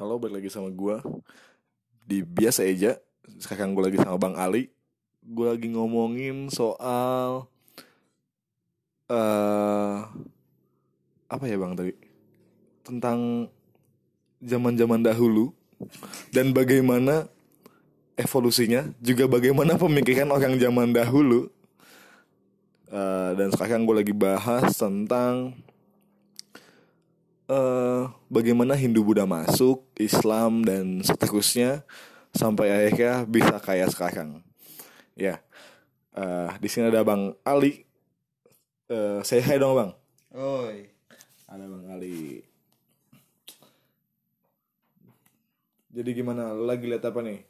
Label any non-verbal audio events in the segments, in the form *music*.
Halo, balik lagi sama gua. Di Biasa Eja Sekarang gue lagi sama Bang Ali. Gue lagi ngomongin soal eh Apa ya Bang tadi? Tentang zaman-zaman dahulu Dan bagaimana evolusinya Juga bagaimana pemikiran orang zaman dahulu. Eh, Dan sekarang gue lagi bahas tentang eh bagaimana Hindu Buddha masuk, Islam dan seterusnya sampai akhirnya bisa kayak sekarang. Ya, eh di sini ada Bang Ali. Eh saya hai dong Bang. Oi. Ada Bang Ali. Jadi gimana? Lu lagi lihat apa nih?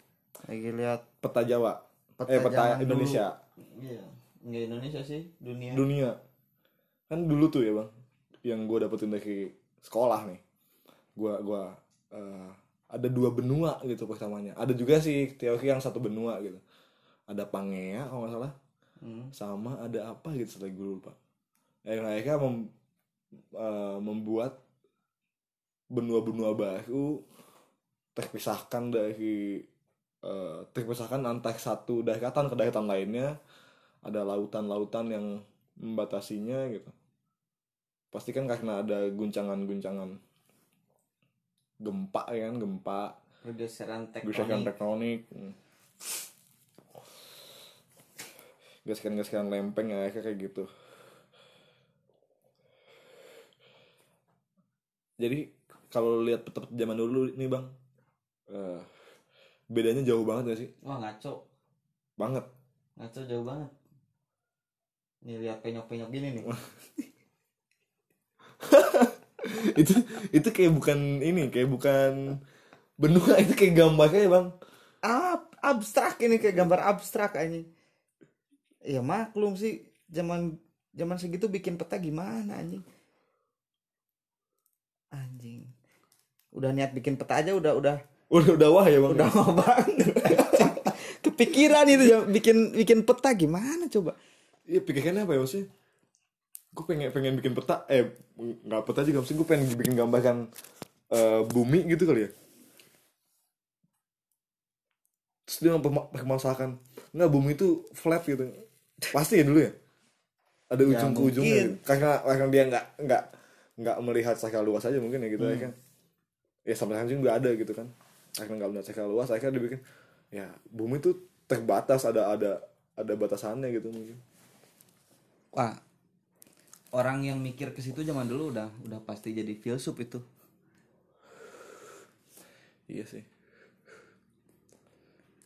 Lagi lihat Peta Jawa. Peta eh peta zaman Indonesia. Iya. Enggak Indonesia sih, dunia. Dunia. Kan dulu tuh ya Bang, yang gue dapetin dari sekolah nih. Gua gua eh, ada dua benua gitu pertamanya. Ada juga sih teori yang satu benua gitu. Ada Pangea kalau nggak salah. Hmm. sama ada apa gitu setelah gue lupa yang akhirnya mem- eh, membuat benua-benua baru terpisahkan dari eh, terpisahkan antar satu daratan ke daratan lainnya ada lautan-lautan yang membatasinya gitu pasti kan karena ada guncangan-guncangan gempa ya kan gempa Pergeseran tektonik. tektonik hmm. gesekan-gesekan lempeng ya kayak gitu jadi kalau lihat peta-peta zaman dulu nih bang eh, bedanya jauh banget gak sih Wah, ngaco. banget Ngaco jauh banget. Nih lihat penyok-penyok gini nih. *laughs* *laughs* itu itu kayak bukan ini kayak bukan benua *laughs* itu kayak gambarnya ya bang Ab abstrak ini kayak gambar abstrak aja. Ya maklum sih zaman zaman segitu bikin peta gimana anjing. Anjing. Udah niat bikin peta aja udah udah udah udah wah ya bang udah mau banget. *laughs* Kepikiran itu ya bikin bikin peta gimana coba? Iya pikirannya apa ya maksudnya? Gue pengen pengen bikin peta, eh nggak peta juga maksudnya gue pengen bikin gambaran eh, bumi gitu kali ya. Terus dia mempermasalahkan, nggak bumi itu flat gitu. Pasti ya dulu ya. Ada Ya, ujung ke ujungnya gitu. Karena karena dia nggak nggak nggak melihat secara luas aja mungkin ya gitu ya kan. Ya sampai sekarang juga ada gitu kan. Karena nggak melihat secara luas, akhirnya dia bikin ya bumi itu terbatas ada ada ada batasannya gitu mungkin. Wah, orang yang mikir ke situ zaman dulu udah udah pasti jadi filsuf itu. Iya sih.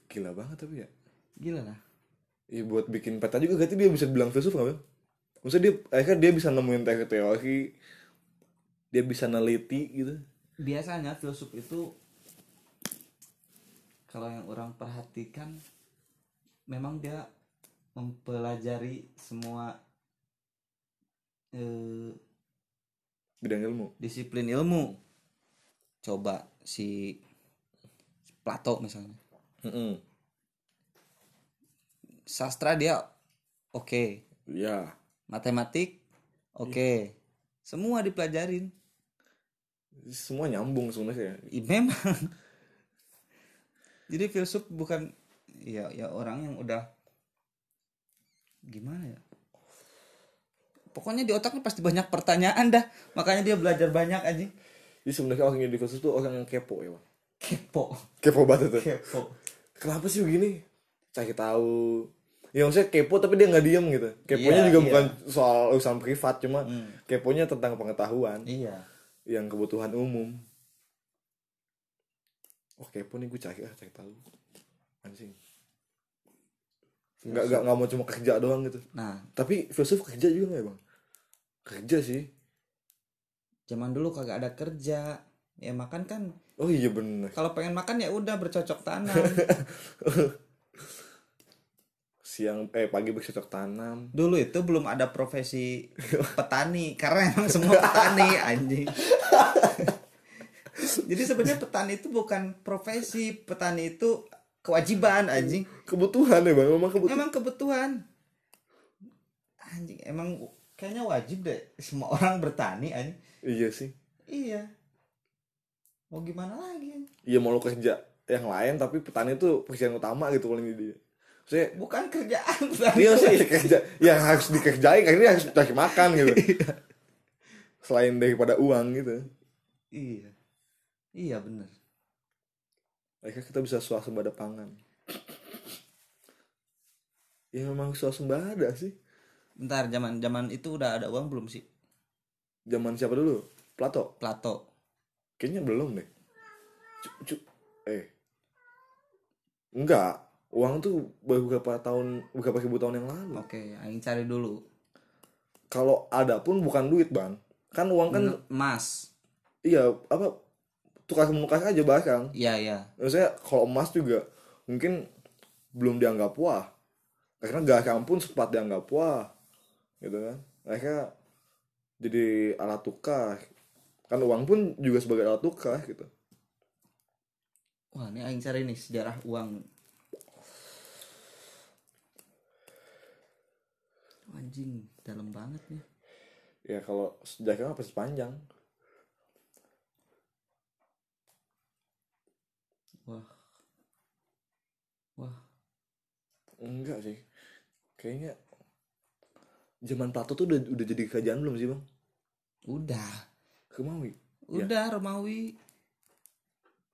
Gila banget tapi ya. Gila lah. Iya buat bikin peta juga berarti dia bisa bilang filsuf nggak Bang? Maksudnya dia akhirnya dia bisa nemuin teori-teori, dia bisa neliti gitu. Biasanya filsuf itu kalau yang orang perhatikan memang dia mempelajari semua eh, Bidang ilmu. disiplin ilmu. Coba si Plato misalnya. Heeh. Sastra dia oke, Iya. matematik oke. Semua dipelajarin. Semua nyambung sebenarnya. I- memang jadi filsuf bukan ya ya orang yang udah gimana ya pokoknya di otaknya pasti banyak pertanyaan dah makanya dia belajar banyak aja Jadi sebenarnya orang yang filsuf tuh orang yang kepo ya, Bang. kepo Kepo banget tuh. kepo Kenapa sih begini? Cari tahu. Ya maksudnya kepo tapi dia nggak diem gitu. Keponya Iya, juga iya. bukan soal urusan privat cuma Hmm. keponya tentang pengetahuan. iya yang kebutuhan umum oh kepo nih gue cari ah cari tahu anjing nggak nggak nggak mau cuma kerja doang gitu. Nah. Tapi filsuf kerja juga nggak ya bang? Kerja sih. Zaman dulu kagak ada kerja. Ya makan kan oh iya bener. kalau pengen makan ya udah bercocok tanam. *laughs* Siang eh pagi bercocok tanam. Dulu itu belum ada profesi petani. Karena emang semua petani anjing. *laughs* Jadi sebenarnya petani itu bukan profesi. Petani itu kewajiban anjing. Kebutuhan ya bang memang kebutuhan emang kebutuhan. Anjing emang kayaknya wajib deh semua *laughs* orang bertani anjing. Iya sih. Iya. Mau gimana lagi iya mau lo kerja yang lain tapi petani itu pekerjaan utama gitu paling dia saya bukan kerjaan dia sih kerja. yang harus dikerjain akhirnya harus cari makan gitu. *laughs* Selain daripada uang gitu. Iya. Iya bener akhirnya kita bisa swasembada pangan. Ya memang swasembada sih. Bentar zaman zaman itu udah ada uang belum sih? Zaman siapa dulu? Plato? Plato. Kayaknya belum deh. Cu- cu- eh. Enggak. Uang tuh beberapa tahun beberapa ribu tahun yang lalu. Oke aing cari dulu. Kalau ada pun bukan duit bang. Kan uang kan emas. Iya apa tukar menukar aja barang iya iya. Maksudnya kalau emas juga mungkin belum dianggap wah. Karena garam pun sempat dianggap wah gitu kan. Akhirnya jadi alat tukar. Kan uang pun juga sebagai alat tukar gitu. Wah ini aing cari nih sejarah uang. Anjing dalam banget nih. Ya kalau sejarah pasti panjang wah. Wah. Enggak sih. Kayaknya zaman Plato tuh udah udah jadi kerajaan belum sih bang? Udah. Kemawi Ya. udah Romawi.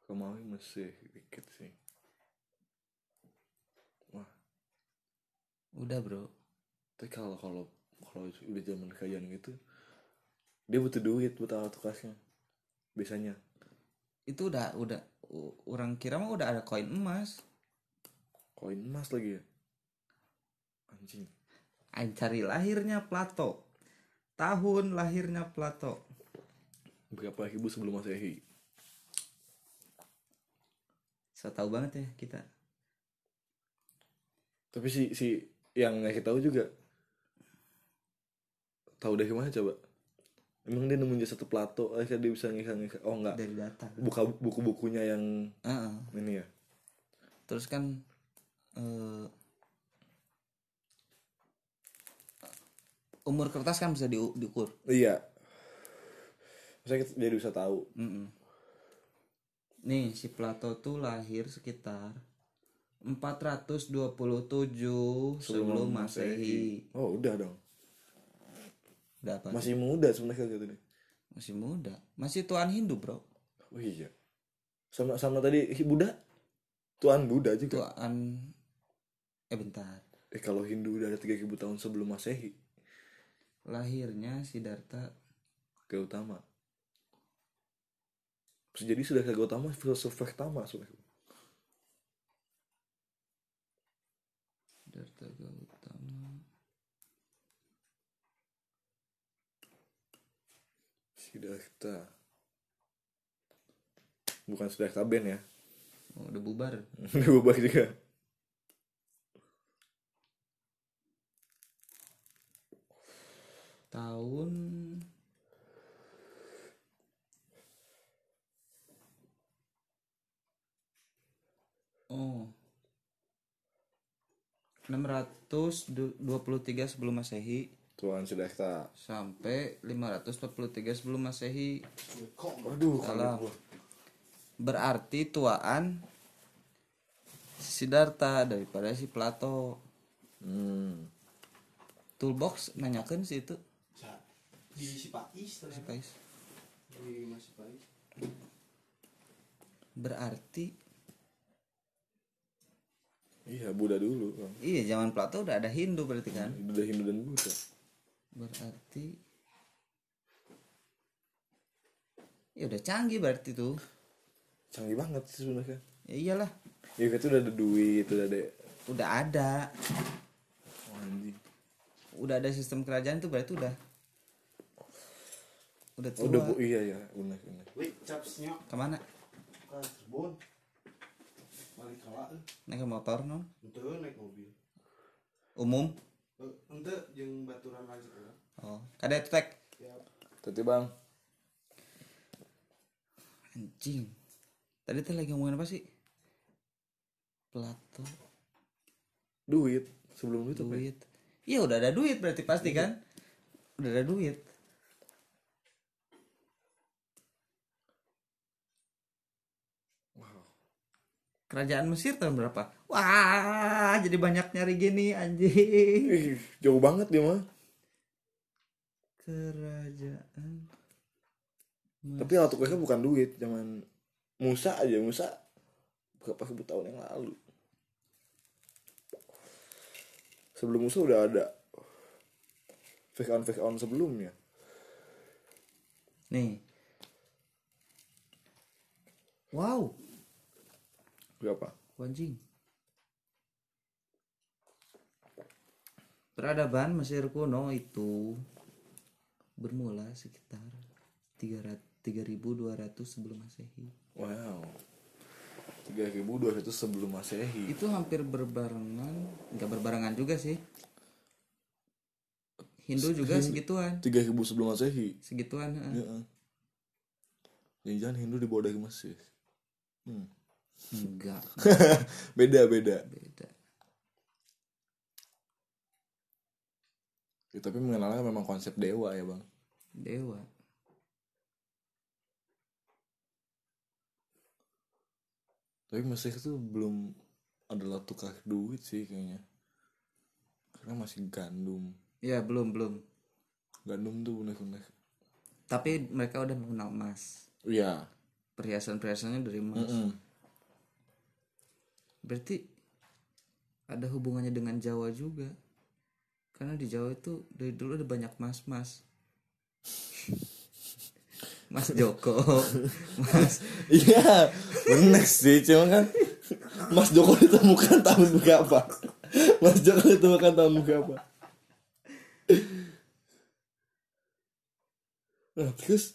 Kemawi masih dikit sih. Wah. Udah bro. Tapi kalau kalau kalau udah zaman kerajaan gitu dia butuh duit buat alat tukarnya biasanya itu udah udah orang kira mah udah ada koin emas. Koin emas lagi ya? Anjing. Aing cari lahirnya Plato. Tahun lahirnya Plato. Berapa ribu sebelum masehi so tahu banget ya kita. Tapi si si yang kita tahu juga. Tahu dari mana coba emang dia nemuin satu Plato. Akhirnya dia bisa ngikah oh enggak. Dari data. Buka buku-bukunya yang Heeh. ini ya. Terus kan eh, umur kertas kan bisa diu- diukur. Iya. Saya jadi bisa tahu. Mm-mm. nih si Plato tuh lahir sekitar 427 sebelum, masehi. Oh udah dong udah apa masih muda sebenarnya gitu deh masih muda. Masih tuan Hindu bro. Oh iya. Sama sama tadi Buddha? Tuan Buddha juga? Tuan eh bentar. Eh kalau Hindu udah ada 3000 tahun sebelum masehi. Lahirnya Siddhartha Gautama. Jadi sudah Gautama filsuf pertama sebenarnya. Siddhartha Gautama Siddhartha bukan Siddhartha Ben ya. Oh, udah bubar. *laughs* Udah berubah juga. Tahun oh. 623 sebelum masehi Tuan Siddhartha sampai 543 sebelum masehi. Waduh Salah. kalau gua berarti tuaan Siddhartha daripada si Plato. Hmm. toolbox nanyakan sih itu. Di si Pais si. Pais. di Mas Pais berarti iya Buddha dulu iya zaman Plato udah ada Hindu berarti kan? Udah Hindu dan Buddha berarti ya udah canggih berarti tuh. Canggih banget sih sebenarnya. Ya iyalah. Ya itu udah ada duit udah ada udah ada. Oh, anjing. Udah ada sistem kerajaan tuh berarti udah. Udah tua udah bu iya ya benar benar. Wih capsnya ke mana? Ke Cirebon balik kalah naik motor non ente naik mobil. Umum ente jeung baturan lagi kan oh kada itu tek? Ya. Tadi bang. Anjing. Tadi teh lagi ngomongin apa sih? Plato. Duit. Sebelum duit apa ya? duit. Iya udah ada duit berarti pasti kan? Udah ada duit kerajaan Mesir tahun berapa? Wah jadi banyak nyari gini anjing. Jauh banget dia mah. Kerajaan tapi alat tugasnya bukan duit zaman Musa aja Musa berapa ribu tahun yang lalu. Sebelum Musa udah ada fake on fake on sebelumnya. Nih. Wow berapa anjing peradaban Mesir kuno itu bermula sekitar 300 3200 sebelum masehi. Wow. 3200 sebelum masehi. Itu hampir berbarengan nggak berbarengan juga sih. Hindu juga segituan. 3000 sebelum masehi? Segituan heeh. ya jangan Hindu dibawa dari Mesir. Hmm. *laughs* enggak beda beda. Beda. Ya, tapi mengenalnya memang konsep dewa ya bang. Dewa. Tapi Mesir tuh belum adalah tukar duit sih kayaknya. Karena masih gandum. Ya belum belum. Gandum tuh bener-bener. Tapi mereka udah mengenal emas. Iya. Perhiasan perhiasannya dari emas. Mm-mm. Berarti ada hubungannya dengan Jawa juga. Karena di Jawa itu dari dulu ada banyak mas mas *laughs* Mas Joko. *laughs* Mas iya bener sih cuma kan Mas Joko ditemukan tahun berapa? Mas Joko ditemukan tahun berapa? Nah terus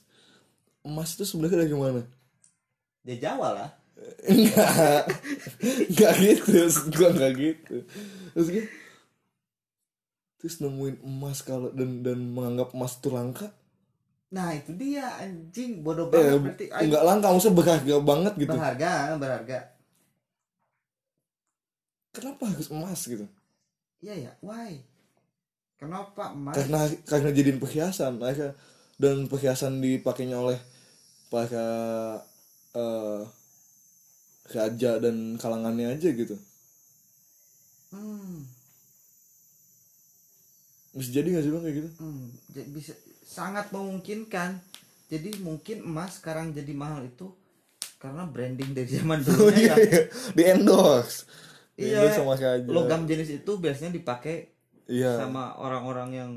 emas itu sebenarnya dari mana? Di Jawa lah enggak. Enggak gitu. Gua enggak gitu. Terus gua terus nemuin emas kalau dan dan menganggap emas itu langka. Nah itu dia anjing. Bodoh eh, banget berarti. Aing enggak langka maksudnya berharga banget gitu. Berharga berharga. Kenapa harus emas gitu? Iya ya why? Kenapa emas? Karena karena jadiin perhiasan. Akhirnya dan perhiasan dipakainya oleh para eh, raja dan kalangannya aja gitu. Hmm, bisa jadi nggak sih bang kayak gitu? Hmm, bisa sangat memungkinkan. Jadi mungkin emas sekarang jadi mahal itu karena branding dari zaman *laughs* oh dulu iya ya. iya. Di endorse. Di Iya, endorse sama raja logam jenis itu biasanya dipakai iya. sama orang-orang yang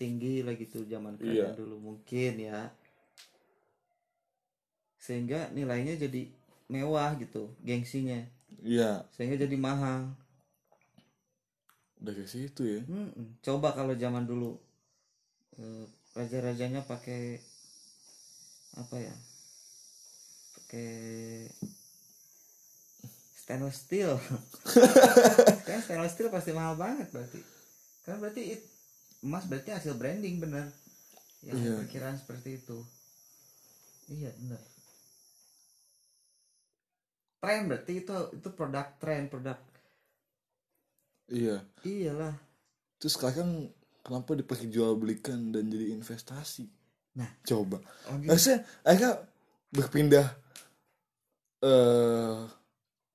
tinggi lah gitu zaman kerajaan Iya. dulu mungkin ya. Sehingga nilainya jadi mewah gitu gengsinya. Iya. Sehingga jadi mahal. Udah kayak situ ya. Mm-mm. coba kalau zaman dulu eh, raja-rajanya pakai apa ya pakai stainless steel. *laughs* Kan stainless steel pasti mahal banget berarti. Kan berarti it- emas berarti hasil branding bener. Yang Iya. perkiraan seperti itu. Iya bener tren berarti itu itu produk tren produk iya iyalah terus sekarang kenapa diperjualbelikan dan jadi investasi Nah. coba Oh, gitu. harusnya akhirnya berpindah eh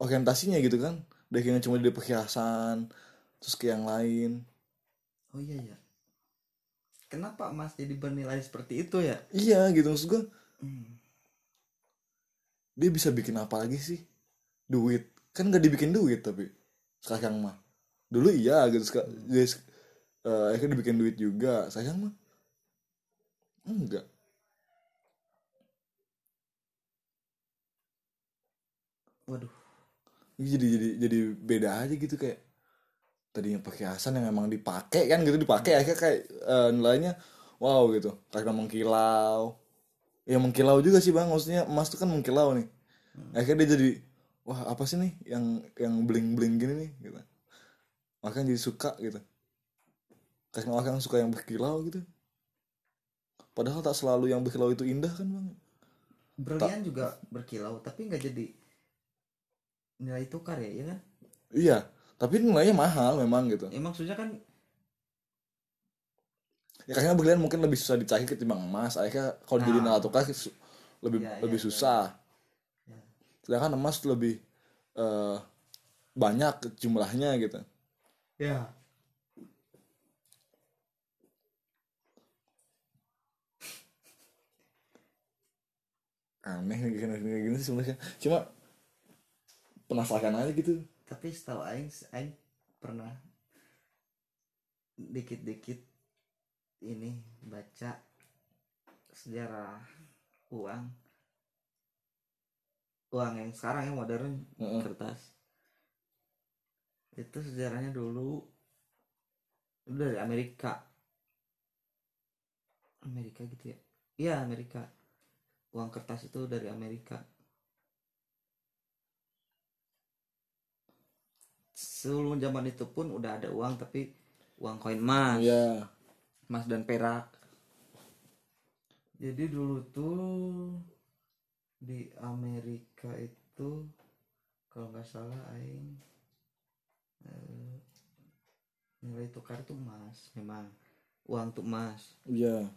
orientasinya gitu kan dari yang cuma di perhiasan terus ke yang lain Oh iya ya. Kenapa emas jadi bernilai seperti itu ya? iya gitu maksud gue Hmm. dia bisa bikin apa lagi sih duit. Kan gak dibikin duit tapi sekarang mah. Dulu iya gitu. Seka- guys eh, akhirnya dibikin duit juga. Sekarang mah. Enggak. Waduh. jadi jadi jadi beda aja gitu kayak tadinya perhiasan yang emang dipakai kan gitu. Dipakai akhirnya kayak eh, nilainya wow gitu. Karena mengkilau. Ya mengkilau juga sih bang. Maksudnya emas tuh kan mengkilau nih. Akhirnya dia jadi wah apa sih nih yang yang bling bling gini nih? Gitu. Makanya jadi suka gitu. Karena orang suka yang berkilau gitu. Padahal tak selalu yang berkilau itu indah kan bang? Berlian juga berkilau tapi nggak jadi nilai tukar ya, ya kan? iya tapi nilainya mahal memang gitu. Ya maksudnya kan ya karena berlian mungkin lebih susah dicari ketimbang emas akhirnya kalau jadi Nah. nilai tukar lebih Ya, lebih ya, susah. Ya. Sedangkan emas lebih eh, banyak jumlahnya gitu. Ya. Aneh gini, gini, gini sebenarnya. Cuma penasaran aja gitu. Tapi setahu aing aing pernah dikit-dikit ini baca sejarah uang uang yang sekarang yang modern Heeh. kertas. Itu sejarahnya dulu. Itu dari Amerika. Amerika gitu ya? Iya Amerika. Uang kertas itu dari Amerika. Sebelum zaman itu pun udah ada uang tapi uang koin emas. Ya emas dan perak. Jadi dulu tuh di Amerika itu kalau nggak salah aing eh, nilai tukar tuh emas. Memang uang tuh emas. Iya.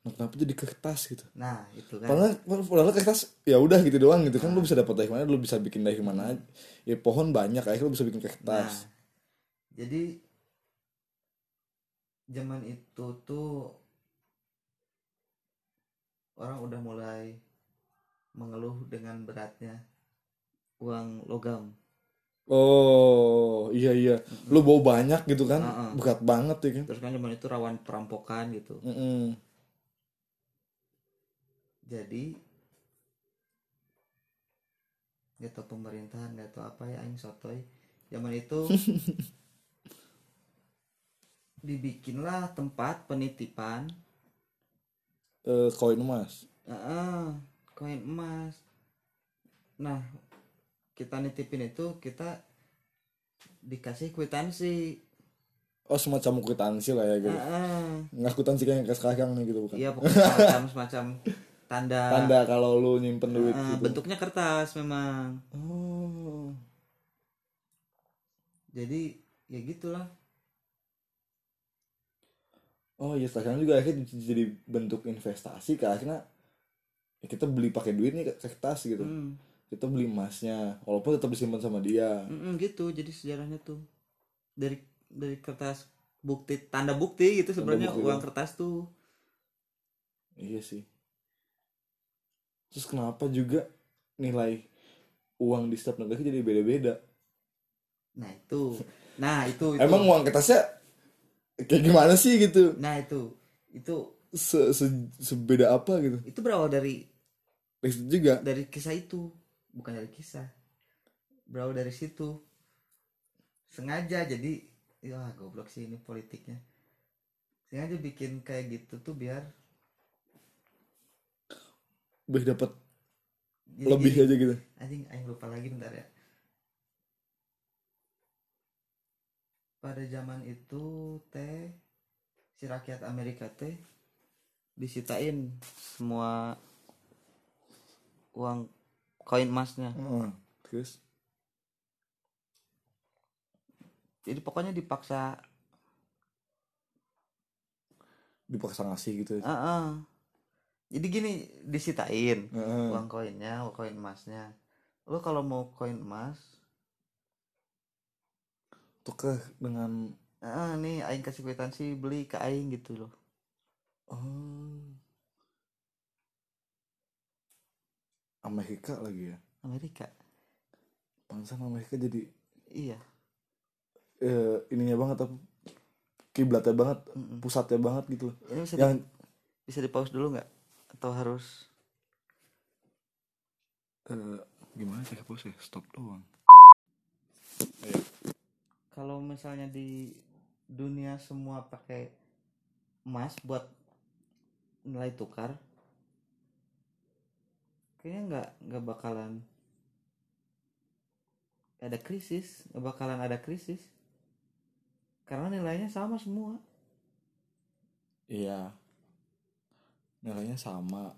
Nah, kenapa jadi kertas gitu? Nah itu kan. Padahal, padahal kertas ya udah gitu doang gitu kan. Lu bisa dapat dari mana? Lu bisa bikin dari mana? Ya pohon banyak akhirnya lu bisa bikin nah kertas jadi zaman itu tuh orang udah mulai mengeluh dengan beratnya uang logam. Oh iya iya. Lu bawa banyak gitu kan? Heeh. berat banget ya kan? Terus kan zaman itu rawan perampokan gitu. Mm-mm. jadi nggak tahu pemerintahan nggak tahu apa ya aing sotoy zaman itu *laughs* dibikinlah tempat penitipan Eh, koin emas. Heeh, koin emas. Nah kita nitipin itu kita dikasih kwitansi. Oh semacam kwitansi lah ya gitu. Heeh. nggak kwitansi kayak yang sekarang nih gitu bukan? Iya pokoknya semacam semacam tanda, tanda kalau lu nyimpen duit Heeh, gitu. bentuknya kertas memang. Oh. Jadi ya gitulah oh iya sekarang juga akhirnya jadi bentuk investasi ke akhirnya ya kita beli pakai duit nih kertas gitu. Hmm. kita beli emasnya walaupun tetap disimpan sama dia. Mm-mm, gitu jadi sejarahnya tuh. Dari dari kertas bukti tanda bukti gitu sebenarnya uang kertas tuh. Iya sih. Terus kenapa juga nilai uang di setiap negara jadi beda-beda? Nah itu. Nah itu itu. Emang uang kertasnya kayak gimana sih gitu? Nah itu. Itu se, se- sebeda apa gitu? Itu berawal dari situ juga? Dari kisah itu. Bukan dari kisah. Berawal dari situ. Sengaja jadi ya goblok sih ini politiknya. Sengaja bikin kayak gitu tuh biar biar dapat lebih gini, aja gitu. Anjing aing lupa lagi bentar ya pada zaman itu teh si rakyat Amerika teh disitain semua uang koin emasnya Heeh. terus jadi pokoknya dipaksa dipaksa ngasih gitu Ah, ah. jadi gini disitain Heeh. uang koinnya uang koin emasnya lo kalau mau koin emas tukar dengan ah nih aing kasih kwitansi beli ke aing gitu loh. Oh. Amerika lagi ya? Amerika. Bangsa Amerika jadi iya. Eh, ininya banget apa? Kiblatnya banget Mm-mm. pusatnya banget gitu loh. Ini bisa di- yang bisa di pause dulu nggak? Atau harus eh, gimana sih pause ya? Stop doang kalau misalnya di dunia semua pakai emas buat nilai tukar kayaknya nggak nggak bakalan ada krisis nggak bakalan ada krisis. Karena nilainya sama semua. Iya. Nilainya sama.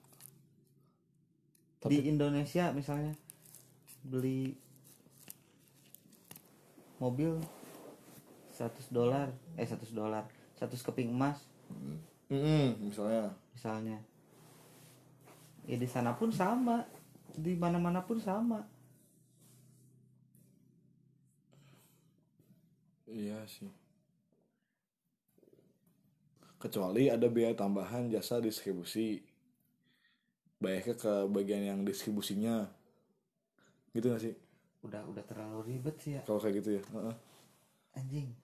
Di tapi Indonesia misalnya beli mobil 100 dolar eh 100 dolar 100 keping emas. Mm-mm, misalnya. Misalnya. Ya di sana pun sama. Di mana mana pun sama. Iya sih. Kecuali ada biaya tambahan jasa distribusi. Bayarnya ke bagian yang distribusinya. Gitu gak sih? Udah udah terlalu ribet sih ya. Kalau kayak gitu ya Heeh. anjing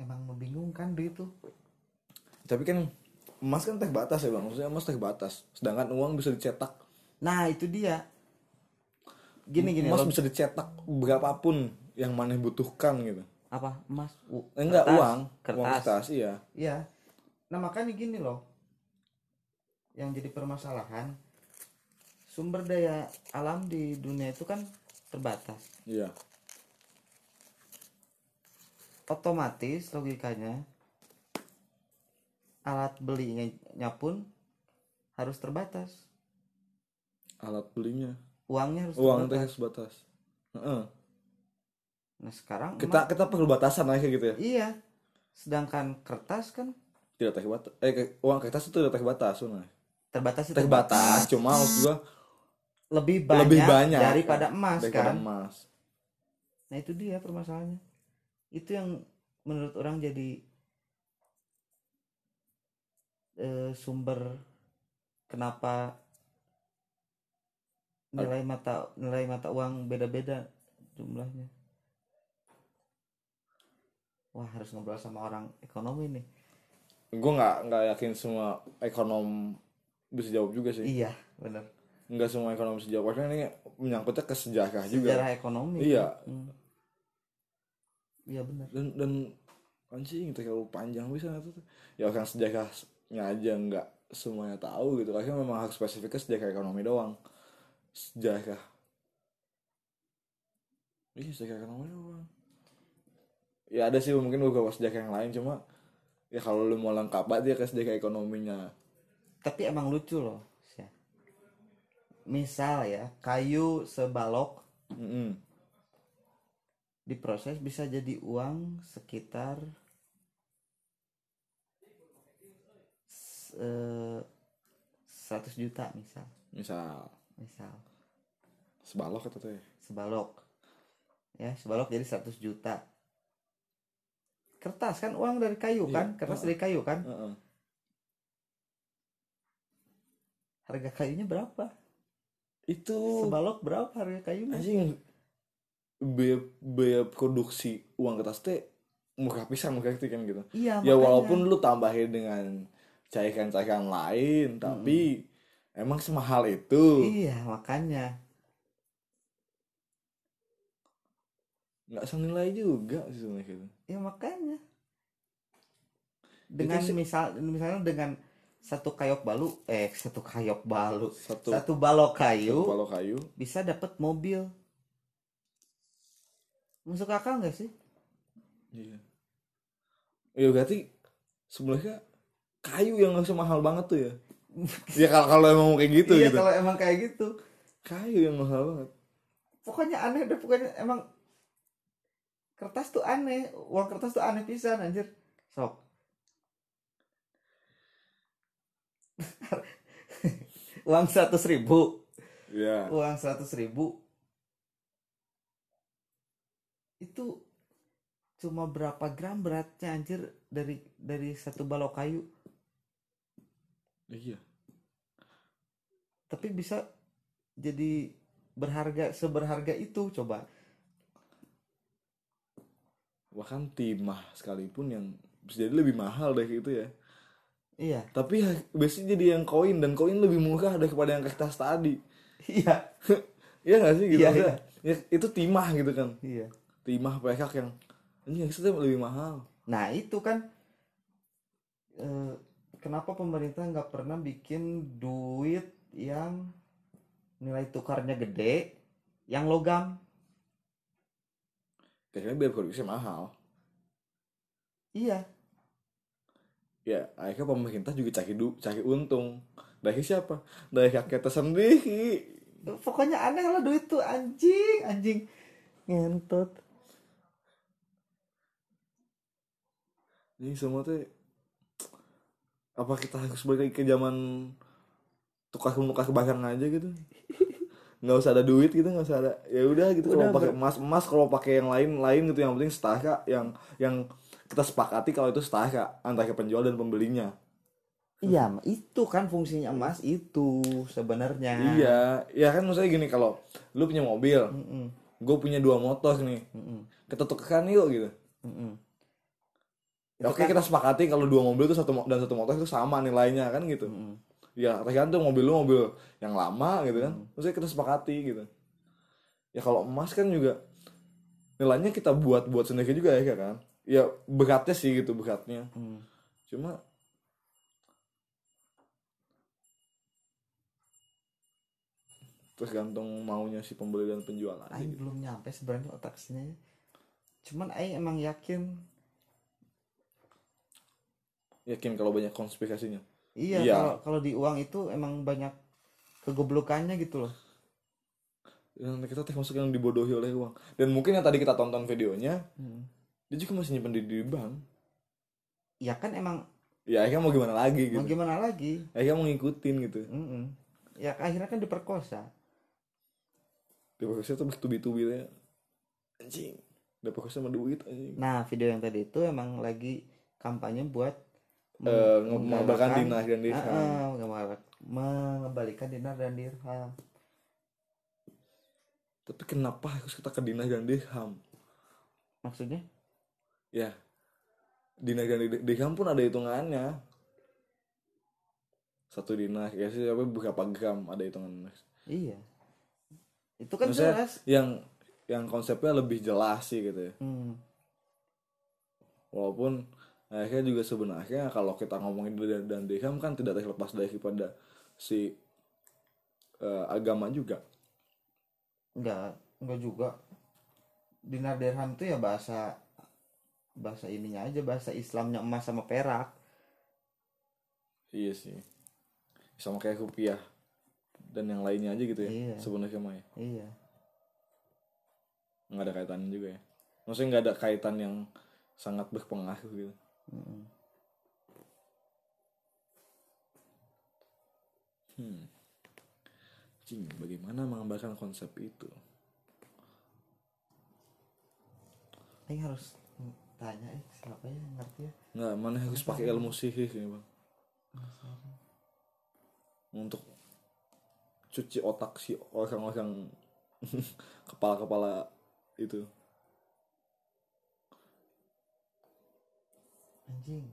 emang membingungkan duit tuh tapi kan emas kan teh batas ya bang. Maksudnya emas teh batas. Sedangkan uang bisa dicetak. Nah itu dia. Gini gini emas bisa dicetak berapapun yang mana butuhkan gitu. Apa? Emas? U- Eh, enggak kertas, uang. Uang kertas. kertas iya. Iya. Nah makanya gini loh. Yang jadi permasalahan sumber daya alam di dunia itu kan terbatas. Iya otomatis logikanya alat belinya pun harus terbatas. Alat belinya. Uangnya harus uang terbatas. sebatas Heeh. nah sekarang kita kita perlu batasan aja gitu ya. Iya. Sedangkan kertas kan tidak teh batas eh uang kertas itu tidak teh batas nah. terbatas itu teh batas cuma maksud gua lebih banyak, lebih banyak daripada emas daripada kan? emas. Nah itu dia permasalahannya itu yang menurut orang jadi eh, sumber kenapa nilai mata nilai mata uang beda-beda jumlahnya. Wah harus ngobrol sama orang ekonomi nih. Gue nggak nggak yakin semua ekonom bisa jawab juga sih. Iya benar. Nggak semua ekonom bisa jawab. Karena ini menyangkutnya ke sejarah juga. Sejarah ekonomi. Iya. Hmm. Iya benar. Dan dan anjing terlalu panjang bisa tuh? Ya orang sejarahnya aja nggak semuanya tahu gitu. Akhirnya memang harus spesifiknya sejarah ekonomi doang. Sejarah iya sejarah ekonomi doang. Ya ada sih mungkin beberapa sejarah yang lain cuma ya kalau lu mau lengkap banget dia ke sejarah ekonominya. Tapi emang lucu loh misal ya kayu sebalok Mm-mm. Diproses bisa jadi uang sekitar eh, 100 juta misal. Misal. Misal. Sebalok atau teh sebalok. Ya sebalok jadi 100 juta. Kertas kan uang dari kayu Iya, kan? Kertas heeh. dari kayu kan? Heeh. harga kayunya berapa? Itu sebalok berapa harga kayunya? Anjing biaya, biaya produksi uang kertas teh murah pisan murah kan gitu. Iya ya makanya. walaupun lu tambahin dengan cairan-cairan lain tapi emang semahal itu. Iya makanya. Nggak senilai juga sih sebenarnya gitu. Ya makanya. Dengan sih- misal misalnya dengan satu kayok balu eh satu kayok balu satu satu balok kayu kalau kayu. bisa dapat mobil masuk akal nggak sih? Iya. Ya berarti sebenarnya kayu yang nggak mahal banget tuh ya? *laughs* Ya kalau kalau emang mau kayak gitu iya gitu. kalau emang kayak gitu. Kayu yang mahal banget. Pokoknya aneh deh pokoknya emang kertas tuh aneh uang kertas tuh aneh pisan anjir. Sok. *laughs* Uang seratus ribu. Ya uang seratus ribu itu cuma berapa gram beratnya anjir dari dari satu balok kayu. Iya. Tapi bisa jadi berharga seberharga itu coba. Bahkan timah sekalipun yang bisa jadi lebih mahal dari itu ya. Iya. Tapi ha- biasanya jadi yang koin dan koin lebih murah daripada yang kertas tadi. Iya. *laughs* Iya gak sih gitu? Iya, Maksudnya, ya, itu timah gitu kan? Iya timah perak yang ini yang itu lebih mahal. Nah itu kan eh, kenapa pemerintah nggak pernah bikin duit yang nilai tukarnya gede, yang logam? kayaknya biar produksi mahal. Iya, ya akhirnya pemerintah juga cari du cari untung. Dari siapa? Dari rakyat sendiri pokoknya aneh lah duit tuh anjing, anjing. Ngentot. Ini semua tuh apa kita harus balik ke zaman tukar menukar barang aja gitu? nggak usah ada duit gitu nggak usah ada ya udah gitu kalau pakai emas emas kalau pakai yang lain lain gitu yang penting setara yang yang kita sepakati kalau itu setara antara penjual dan pembelinya. Iya itu kan fungsinya emas itu sebenarnya. Iya ya kan maksudnya gini kalau lu punya mobil Mm-mm, gue punya dua motor nih mm-mm, kita tukeran yuk gitu. Mm-mm. Ya, oke kita sepakati kalau dua mobil itu satu dan satu motor itu sama nilainya kan gitu Mm-mm. ya tergantung mobil lu mobil yang lama gitu kan maksudnya kita sepakati gitu ya kalau emas kan juga nilainya kita buat buat sendiri juga ya kan ya beratnya sih gitu beratnya Mm. cuma tergantung maunya si pembeli dan penjual aja Aing gitu. belum nyampe sebenarnya otaksinya cuman Aing emang yakin yakin kalau banyak konspirasinya? Iya Iya. kalau kalau di uang itu emang banyak kegoblokannya gitu loh. Dan kita termasuk yang dibodohi oleh uang. Dan mungkin yang tadi kita tonton videonya Hmm. dia juga masih nyimpen di, di bank. Ya kan emang ya akhirnya mau gimana lagi mau gitu gimana lagi? Akhirnya mau ngikutin gitu. Mm-mm. ya akhirnya kan diperkosa. Di proses itu bertubi-tubi ya anjing. Proses sama duit anjing. Nah video yang tadi itu emang lagi kampanye buat Eh, meng- mengembalikan dinar dan dirham. Mengembalak- mengembalikan dinar dan dirham. Tapi kenapa harus kita ke dinar dan dirham? Maksudnya? Ya. Dinar dan dir- dirham pun ada hitungannya. Satu dinar ya sih apa berapa gram ada hitungannya iya. Itu kan Maksudnya, jelas. yang yang konsepnya lebih jelas sih gitu ya. Hmm. walaupun akhirnya juga sebenarnya kalau kita ngomongin dinar dan dirham kan tidak terlepas daripada si eh, agama juga. Enggak enggak juga. Dinar dirham itu ya bahasa bahasa ininya aja bahasa Islamnya emas sama perak. Iya sih. Sama kayak rupiah dan yang lainnya aja gitu ya Iya. sebenarnya mah ya iya. Nggak ada kaitannya juga ya. Maksudnya nggak ada kaitan yang sangat berpengaruh gitu Mm-mm. hmm. Cing, bagaimana mengembangkan konsep itu? Aing harus tanya eh siapa ya yang ngerti ya? Nggak mana harus pakai ilmu sihir ini bang? Untuk cuci otak si orang-orang *laughs* kepala-kepala itu anjing.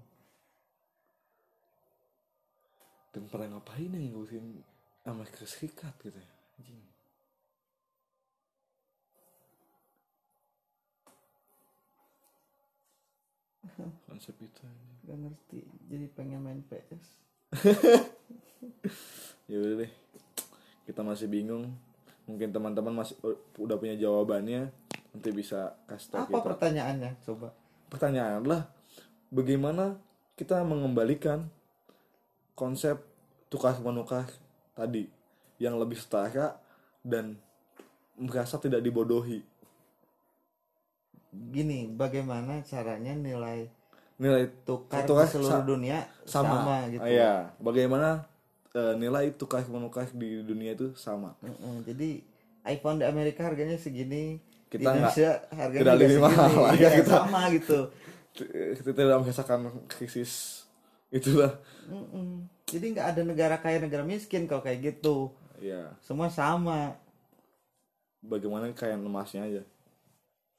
Dan pernah ngapain yang ngurusin Amerika Serikat gitu ya? Anjing. *laughs* Konsep itu anjing. gak ngerti jadi pengen main PS *laughs* ya udah deh. Kita masih bingung. Mungkin teman-teman masih udah punya jawabannya nanti bisa kasih tahu apa kita. pertanyaannya coba? Pertanyaan adalah bagaimana kita mengembalikan konsep tukar menukar tadi yang lebih setara dan merasa tidak dibodohi. Gini bagaimana caranya nilai nilai tukar Tukar di seluruh sa- dunia sama, sama, gitu. Ah, iya. Bagaimana eh, nilai tukar menukar di dunia itu sama? Mm-mm, jadi iPhone di Amerika harganya segini Kita di Indonesia harganya tidak lebih segini. mahal, ya, Iya, kita- sama gitu kita tidak merasakan krisis itulah. Mm-mm. jadi nggak ada negara kaya negara miskin kalau kayak gitu. Ya semua sama. Bagaimana kayak emasnya aja?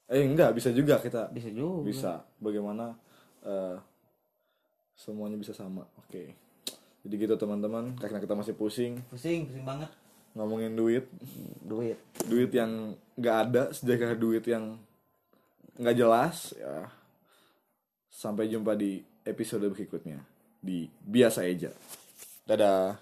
Eh enggak bisa juga kita. Bisa juga. Bisa. Bagaimana eh, semuanya bisa sama. Oke. Jadi gitu teman-teman. Karena kita masih pusing. Pusing pusing banget. Ngomongin duit. Duit. Duit yang nggak ada sejaga duit yang nggak jelas ya sampai jumpa di episode berikutnya di biasa aja dadah